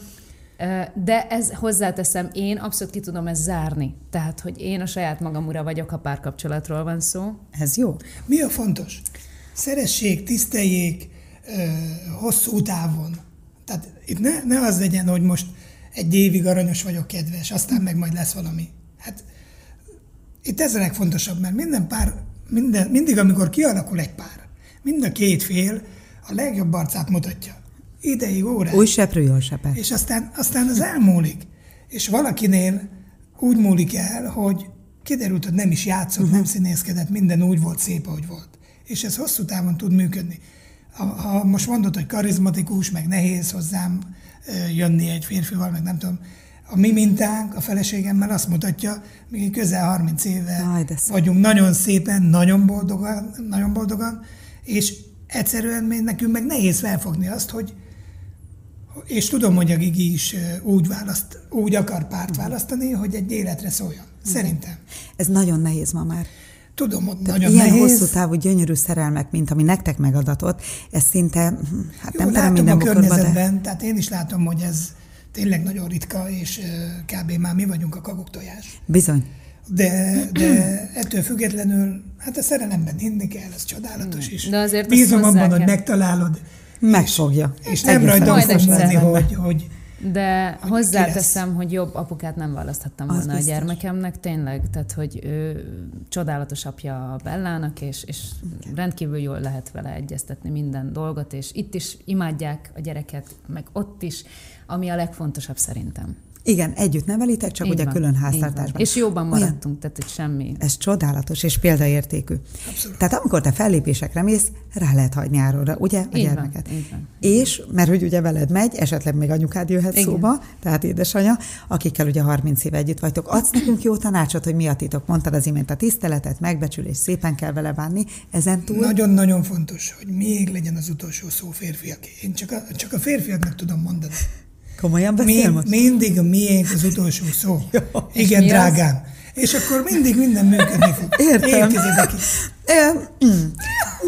de ez hozzáteszem, én abszolút ki tudom ezt zárni. Tehát, hogy én a saját magam ura vagyok, ha párkapcsolatról van szó. Ez jó. Mi a fontos? Szeressék, tiszteljék, hosszú távon. Tehát itt ne, ne az legyen, hogy most egy évig aranyos vagyok, kedves, aztán meg majd lesz valami. Hát itt ez a legfontosabb, mert minden pár, minden, mindig, amikor kialakul egy pár, mind a két fél a legjobb arcát mutatja. Ideig, óráig. Új seprő, jól sepe. És aztán, aztán az elmúlik. És valakinél úgy múlik el, hogy kiderült, hogy nem is játszott, uh-huh. nem színészkedett, minden úgy volt szép, ahogy volt. És ez hosszú távon tud működni. Ha, ha most mondod, hogy karizmatikus, meg nehéz hozzám jönni egy férfival, meg nem tudom, a mi mintánk a feleségemmel azt mutatja, mi közel 30 éve Aj, vagyunk nagyon szépen, nagyon boldogan, nagyon boldogan, és egyszerűen még nekünk meg nehéz felfogni azt, hogy és tudom, hogy a Gigi is úgy, választ, úgy akar párt választani, hogy egy életre szóljon. Szerintem. Ez nagyon nehéz ma már. Tudom, hogy nagyon ilyen nehéz. hosszú távú gyönyörű szerelmek, mint ami nektek megadatott, ez szinte, hm, hát Jó, nem tudom minden a környezetben, de... tehát én is látom, hogy ez tényleg nagyon ritka, és kb. már mi vagyunk a kakuktojás. Bizony. De, de ettől függetlenül, hát a szerelemben hinni kell, ez csodálatos is. De azért Bízom abban, hogy megtalálod. Megfogja. És, és nem rajta fog múlni, hogy, hogy de hozzáteszem, hogy jobb apukát nem választhattam volna a gyermekemnek, tényleg. Tehát, hogy ő csodálatos apja a Bellának, és, és rendkívül jól lehet vele egyeztetni minden dolgot, és itt is imádják a gyereket, meg ott is, ami a legfontosabb szerintem. Igen, együtt nevelitek, csak így ugye van, külön háztartásban. És jóban maradtunk, Olyan. tehát hogy semmi. Ez csodálatos és példaértékű. Abszolút. Tehát amikor te fellépésekre mész, rá lehet hagyni áróra, ugye, a így gyermeket. Van, így van. És, mert hogy ugye veled megy, esetleg még anyukád jöhet Igen. szóba, tehát édesanyja, akikkel ugye 30 éve együtt vagytok. Adsz nekünk jó tanácsot, hogy mi a titok? Mondtad az imént a tiszteletet, megbecsülés, szépen kell vele bánni. Ezen túl... Nagyon-nagyon fontos, hogy még legyen az utolsó szó férfiak. Én csak a, csak a férfiaknak tudom mondani. Komolyan beszél most? Mindig a miénk az utolsó szó. Jó. Igen, drágám. Az? És akkor mindig minden működni fog. Értem. Mm.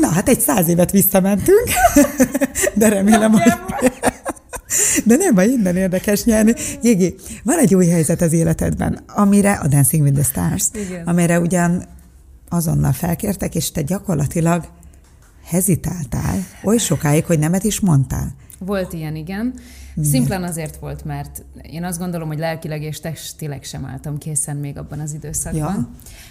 Na, hát egy száz évet visszamentünk, de remélem, hogy... De nem baj, innen érdekes nyerni. Jégi, van egy új helyzet az életedben, amire a Dancing with the Stars, Igen. amire ugyan azonnal felkértek, és te gyakorlatilag hezitáltál oly sokáig, hogy nemet is mondtál. Volt ilyen, igen. Szimplán azért volt, mert én azt gondolom, hogy lelkileg és testileg sem álltam készen még abban az időszakban. Ja.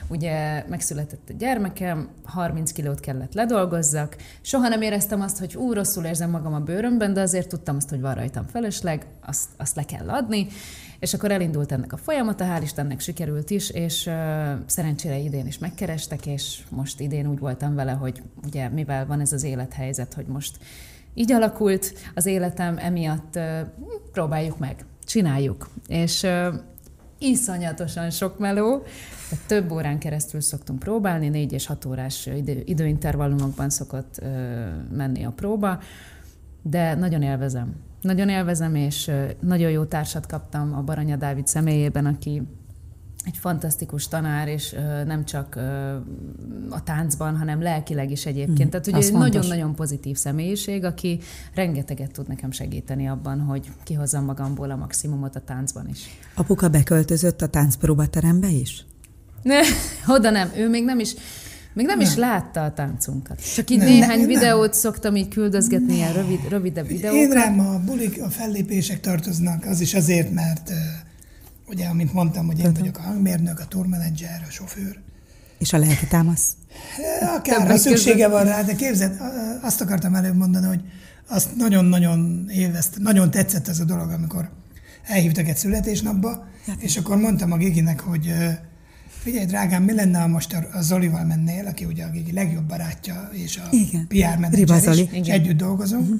Ugye megszületett a gyermekem, 30 kilót kellett ledolgozzak, soha nem éreztem azt, hogy ú, rosszul érzem magam a bőrömben, de azért tudtam azt, hogy van rajtam felesleg, azt, azt le kell adni, és akkor elindult ennek a folyamata, hál' Istennek sikerült is, és uh, szerencsére idén is megkerestek, és most idén úgy voltam vele, hogy ugye mivel van ez az élethelyzet, hogy most így alakult az életem, emiatt próbáljuk meg, csináljuk. És iszonyatosan sok meló, tehát több órán keresztül szoktunk próbálni, négy és hat órás idő, időintervallumokban szokott menni a próba, de nagyon élvezem. Nagyon élvezem, és nagyon jó társat kaptam a Baranya Dávid személyében, aki egy fantasztikus tanár, és nem csak a táncban, hanem lelkileg is egyébként. Mm, Tehát ugye egy nagyon-nagyon pozitív személyiség, aki rengeteget tud nekem segíteni abban, hogy kihozzam magamból a maximumot a táncban is. Apuka beköltözött a táncpróbaterembe is? Ne, oda nem. Ő még nem is még nem, nem is látta a táncunkat. Csak így nem, néhány nem, videót nem. szoktam így küldözgetni, nem. ilyen rövid, rövidebb videókat. Én rám a bulik, a fellépések tartoznak, az is azért, mert Ugye, amint mondtam, hogy én Tudom. vagyok a hangmérnök, a tourmenedzser, a sofőr. És a lelki támasz? Akár, ha szüksége van rá, de képzeld, azt akartam előbb mondani, hogy azt nagyon-nagyon élveztem, nagyon tetszett ez a dolog, amikor elhívtak egy születésnapba, ja. és akkor mondtam a Giginek, hogy figyelj, drágám, mi lenne, ha most a Zolival mennél, aki ugye a Gigi legjobb barátja, és a Igen. PR menedzser is, és együtt dolgozunk. Uh-huh.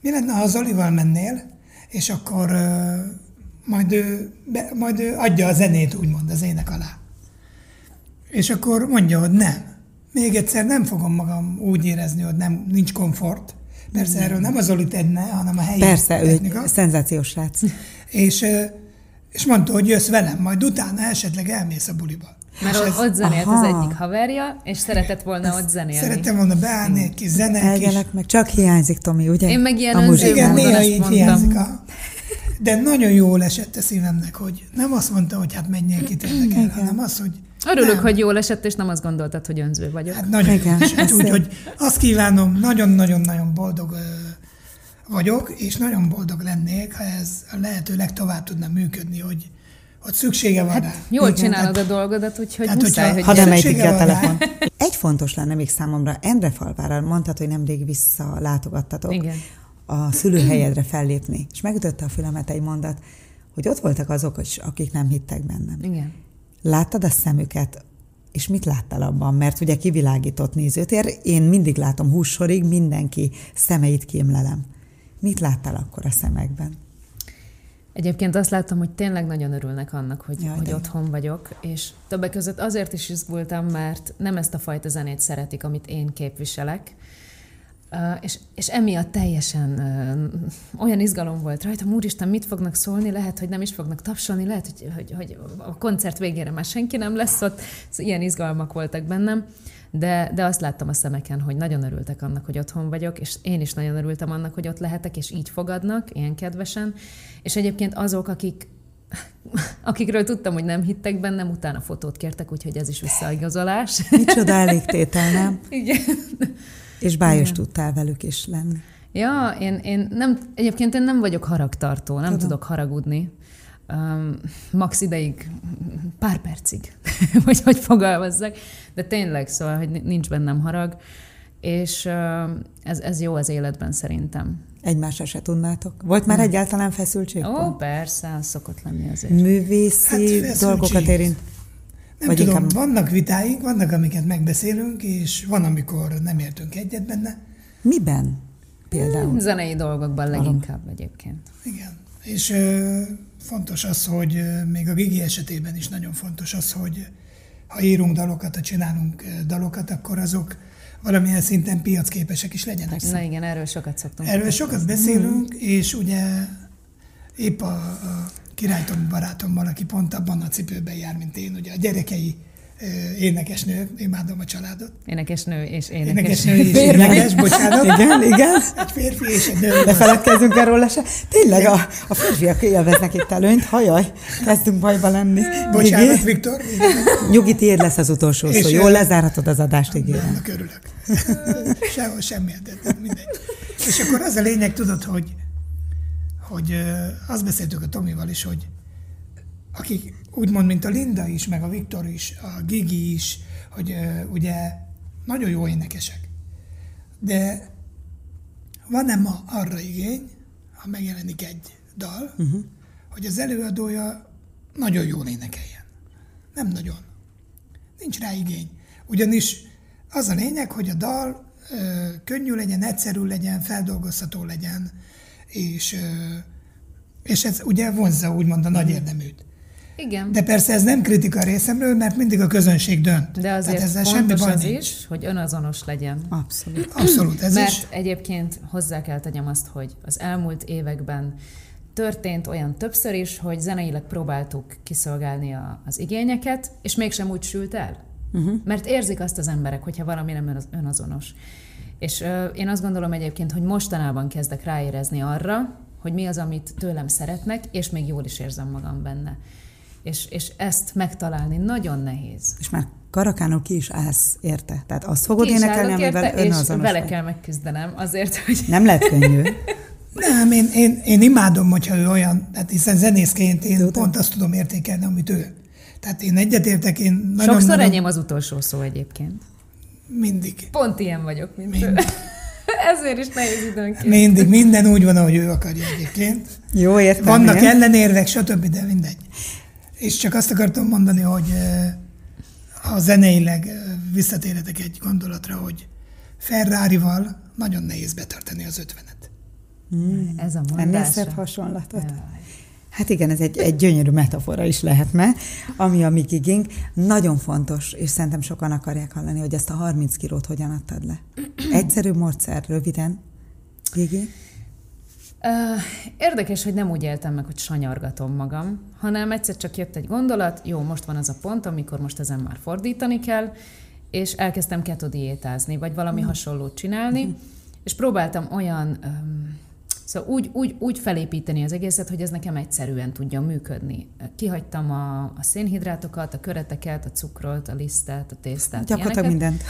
Mi lenne, ha a Zolival mennél, és akkor majd ő, be, majd ő adja a zenét, úgymond, az ének alá. És akkor mondja, hogy nem. Még egyszer nem fogom magam úgy érezni, hogy nem, nincs komfort. Persze erről nem az Zoli tedne, hanem a helyi Persze, technika. ő egy szenzációs srác. És, és mondta, hogy jössz velem, majd utána esetleg elmész a buliba. Mert ott, ez, ott zenélt aha. az egyik haverja, és szeretett volna Ezt ott zenélni. Szerettem volna beállni egy kis zene. Elgelek meg, csak hiányzik, Tomi, ugye? Én meg ilyen a Igen, néha így mondtam. hiányzik a... De nagyon jól esett a szívemnek, hogy nem azt mondta, hogy hát menjél ki tényleg el, hanem az, hogy Örülök, nem. hogy jól esett, és nem azt gondoltad, hogy önző vagyok. Hát nagyon Igen. esett, úgyhogy azt kívánom, nagyon-nagyon-nagyon boldog vagyok, és nagyon boldog lennék, ha ez a lehető legtovább tudna működni, hogy hogy szüksége van hát, rá. Jól Igen, csinálod hát, a dolgodat, úgyhogy hát, muszáj, hogy... Ha nem ejtik a telefon. Egy fontos lenne még számomra, Endre falvára mondtad, hogy nemrég visszalátogattatok. Igen. A szülőhelyedre fellépni. És megütötte a fülemet egy mondat, hogy ott voltak azok, akik nem hittek bennem. Igen. Láttad a szemüket, és mit láttál abban? Mert ugye kivilágított nézőtér, én mindig látom hússorig, mindenki szemeit kémlelem. Mit láttál akkor a szemekben? Egyébként azt láttam, hogy tényleg nagyon örülnek annak, hogy, Jaj, hogy otthon vagyok, és többek között azért is izgultam, mert nem ezt a fajta zenét szeretik, amit én képviselek, és, és emiatt teljesen olyan izgalom volt rajta, úristen, mit fognak szólni, lehet, hogy nem is fognak tapsolni, lehet, hogy, hogy, hogy a koncert végére már senki nem lesz ott, szóval ilyen izgalmak voltak bennem, de, de azt láttam a szemeken, hogy nagyon örültek annak, hogy otthon vagyok, és én is nagyon örültem annak, hogy ott lehetek, és így fogadnak, ilyen kedvesen, és egyébként azok, akik akikről tudtam, hogy nem hittek bennem, utána fotót kértek, úgyhogy ez is visszaigazolás. Micsoda elégtétel, nem? Igen. És bájos Igen. tudtál velük is lenni. Ja, én, én nem, egyébként én nem vagyok haragtartó, nem Tudom. tudok haragudni. Um, max ideig, pár percig, vagy hogy fogalmazzak, de tényleg, szóval, hogy nincs bennem harag, és uh, ez, ez jó az életben szerintem. Egymásra se tudnátok? Volt már egyáltalán feszültség? Ó, persze, szokott lenni azért. Művészi hát dolgokat érint? Nem Vagy tudom, inkább... vannak vitáink, vannak, amiket megbeszélünk, és van, amikor nem értünk egyet benne. Miben például? Hmm, zenei dolgokban leginkább Valami. egyébként. Igen. És ö, fontos az, hogy még a Gigi esetében is nagyon fontos az, hogy ha írunk dalokat, ha csinálunk dalokat, akkor azok valamilyen szinten piacképesek is legyenek. Na igen, erről sokat szoktunk. Erről sokat beszélünk, és ugye épp a, a királytom barátommal, aki pont abban a cipőben jár, mint én, ugye a gyerekei énekesnő, imádom a családot. Énekesnő és énekes. Énekesnő és énekes, bocsánat. Igen, igen. Egy férfi és egy nő. Ne feledkezzünk erről se. Tényleg a, a férfiak élveznek itt előnyt, hajaj, kezdünk bajba lenni. Bocsánat, Igi? Viktor. Nyugi, tiéd lesz az utolsó szó. Jól lezárhatod az adást, ígérem. Annak örülök. Sehol semmi, de mindegy. És akkor az a lényeg, tudod, hogy hogy azt beszéltük a Tomival is, hogy akik úgymond, mint a Linda is, meg a Viktor is, a Gigi is, hogy ugye nagyon jó énekesek. De van-e ma arra igény, ha megjelenik egy dal, uh-huh. hogy az előadója nagyon jól énekeljen. Nem nagyon. Nincs rá igény. Ugyanis az a lényeg, hogy a dal ö, könnyű legyen, egyszerű legyen, feldolgozható legyen, és, és ez ugye vonzza úgymond a nagy érdeműt. Igen. De persze ez nem kritika részemről, mert mindig a közönség dönt. De azért Tehát ezzel fontos semmi az nincs. is, hogy önazonos legyen. Abszolút. Abszolút, ez mert is. egyébként hozzá kell tegyem azt, hogy az elmúlt években történt olyan többször is, hogy zeneileg próbáltuk kiszolgálni a, az igényeket, és mégsem úgy sült el. Uh-huh. Mert érzik azt az emberek, hogyha valami nem önazonos. És ö, én azt gondolom egyébként, hogy mostanában kezdek ráérezni arra, hogy mi az, amit tőlem szeretnek, és még jól is érzem magam benne. És, és ezt megtalálni nagyon nehéz. És már karakánul ki is állsz érte. Tehát azt fogod énekelni, amivel önazonos És vele kell megküzdenem azért, hogy... Nem lehet könnyű. Nem, én, én, én imádom, hogyha ő olyan, tehát hiszen zenészként én Tudom. pont azt tudom értékelni, amit ő. Tehát én egyetértek, én nagyon... Sokszor nagyon... enyém az utolsó szó egyébként. Mindig. Pont ilyen vagyok, mint Mindig. ő. Ezért is nehéz időnként. Mindig, minden úgy van, ahogy ő akarja egyébként. Jó, értem. Vannak ilyen. ellenérvek, stb., de mindegy. És csak azt akartam mondani, hogy ha zeneileg visszatérhetek egy gondolatra, hogy Ferrari-val nagyon nehéz betartani az ötvenet. Mm. Ez a mondása. Ennél szebb hasonlatot. Jaj. Hát igen, ez egy, egy gyönyörű metafora is lehetne, ami a mi gigink. Nagyon fontos, és szerintem sokan akarják hallani, hogy ezt a 30 kilót hogyan adtad le. Egyszerű módszer, röviden. Gigi? Érdekes, hogy nem úgy éltem meg, hogy sanyargatom magam, hanem egyszer csak jött egy gondolat, jó, most van az a pont, amikor most ezen már fordítani kell, és elkezdtem ketodiétázni, vagy valami mm. hasonlót csinálni, mm. és próbáltam olyan, um, szóval úgy, úgy, úgy felépíteni az egészet, hogy ez nekem egyszerűen tudjon működni. Kihagytam a, a szénhidrátokat, a köreteket, a cukrot, a lisztet, a tésztát. Gyakorlatilag mindent.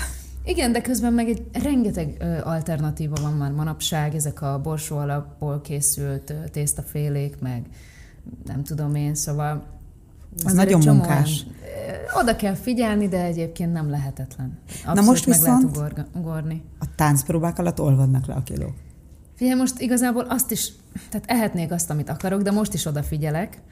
Igen, de közben meg egy rengeteg alternatíva van már manapság, ezek a borsó alapból készült tésztafélék, meg nem tudom én, szóval ez nagyon munkás. Oda kell figyelni, de egyébként nem lehetetlen. Abszolút Na most meg viszont lehet ugorni. a táncpróbák alatt olvadnak le a kilók. Figyelj, most igazából azt is, tehát ehetnék azt, amit akarok, de most is odafigyelek,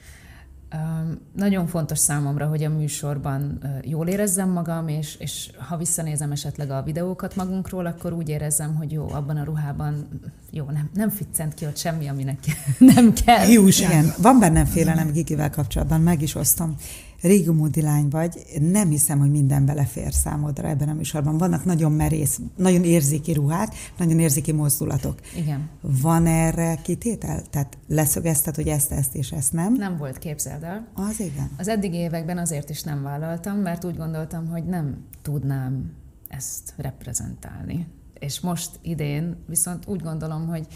nagyon fontos számomra, hogy a műsorban jól érezzem magam, és, és ha visszanézem esetleg a videókat magunkról, akkor úgy érezzem, hogy jó, abban a ruhában jó, nem, nem ficcent ki ott semmi, aminek nem kell. Igen, van bennem félelem Gigivel kapcsolatban, meg is osztom régmódi lány vagy, nem hiszem, hogy minden belefér számodra ebben a műsorban. Vannak nagyon merész, nagyon érzéki ruhák, nagyon érzéki mozdulatok. Igen. Van erre kitétel? Tehát leszögezted, hogy ezt, ezt és ezt nem? Nem volt, képzeld el. Az igen. Az eddigi években azért is nem vállaltam, mert úgy gondoltam, hogy nem tudnám ezt reprezentálni. És most idén viszont úgy gondolom, hogy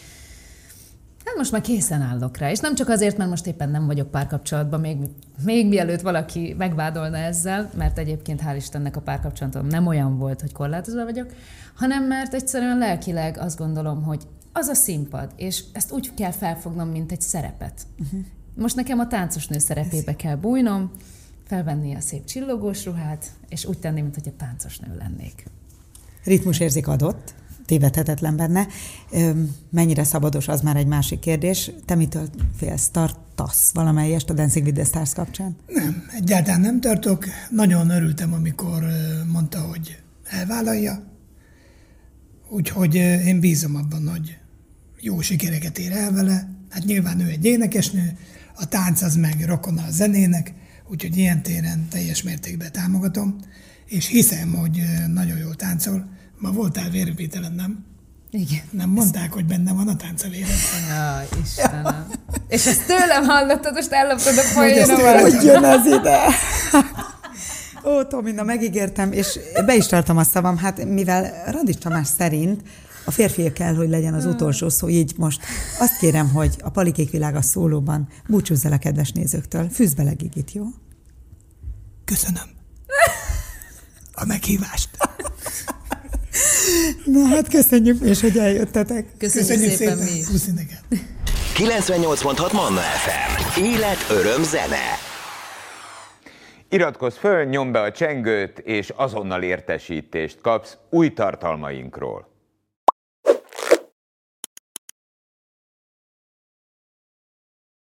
Hát most már készen állok rá, és nem csak azért, mert most éppen nem vagyok párkapcsolatban, még, még mielőtt valaki megvádolna ezzel, mert egyébként hál' Istennek a párkapcsolatom nem olyan volt, hogy korlátozva vagyok, hanem mert egyszerűen lelkileg azt gondolom, hogy az a színpad, és ezt úgy kell felfognom, mint egy szerepet. Uh-huh. Most nekem a táncos nő szerepébe kell bújnom, felvenni a szép csillogós ruhát, és úgy tenni, mint hogy a táncos nő lennék. Ritmus érzik adott, tévedhetetlen benne. Mennyire szabados, az már egy másik kérdés. Te mitől félsz? Tartasz valamelyest a Dancing with the Stars kapcsán? Nem, egyáltalán nem tartok. Nagyon örültem, amikor mondta, hogy elvállalja. Úgyhogy én bízom abban, hogy jó sikereket ér el vele. Hát nyilván ő egy énekesnő, a tánc az meg rokona a zenének, úgyhogy ilyen téren teljes mértékben támogatom, és hiszem, hogy nagyon jól táncol, Ma voltál vérvételen, nem? Igen. Nem mondták, hogy benne van a tánc a véred? Jaj, Istenem. És ezt tőlem hallottad, most elloptad a folyónomat. Hogy jön ez ide? Ó, Tomi, na megígértem, és be is tartom a szavam, hát mivel Radics Tamás szerint a férfi kell, hogy legyen az utolsó szó, így most azt kérem, hogy a Palikék világa szólóban búcsúzz el a kedves nézőktől. Fűzz bele Gigit, jó? Köszönöm. A meghívást. Na hát köszönjük és hogy eljöttetek. Köszönjük, köszönjük szépen, szépen mi is. 98.6 Manna FM. Élet, öröm, zene. Iratkozz föl, nyomd be a csengőt, és azonnal értesítést kapsz új tartalmainkról.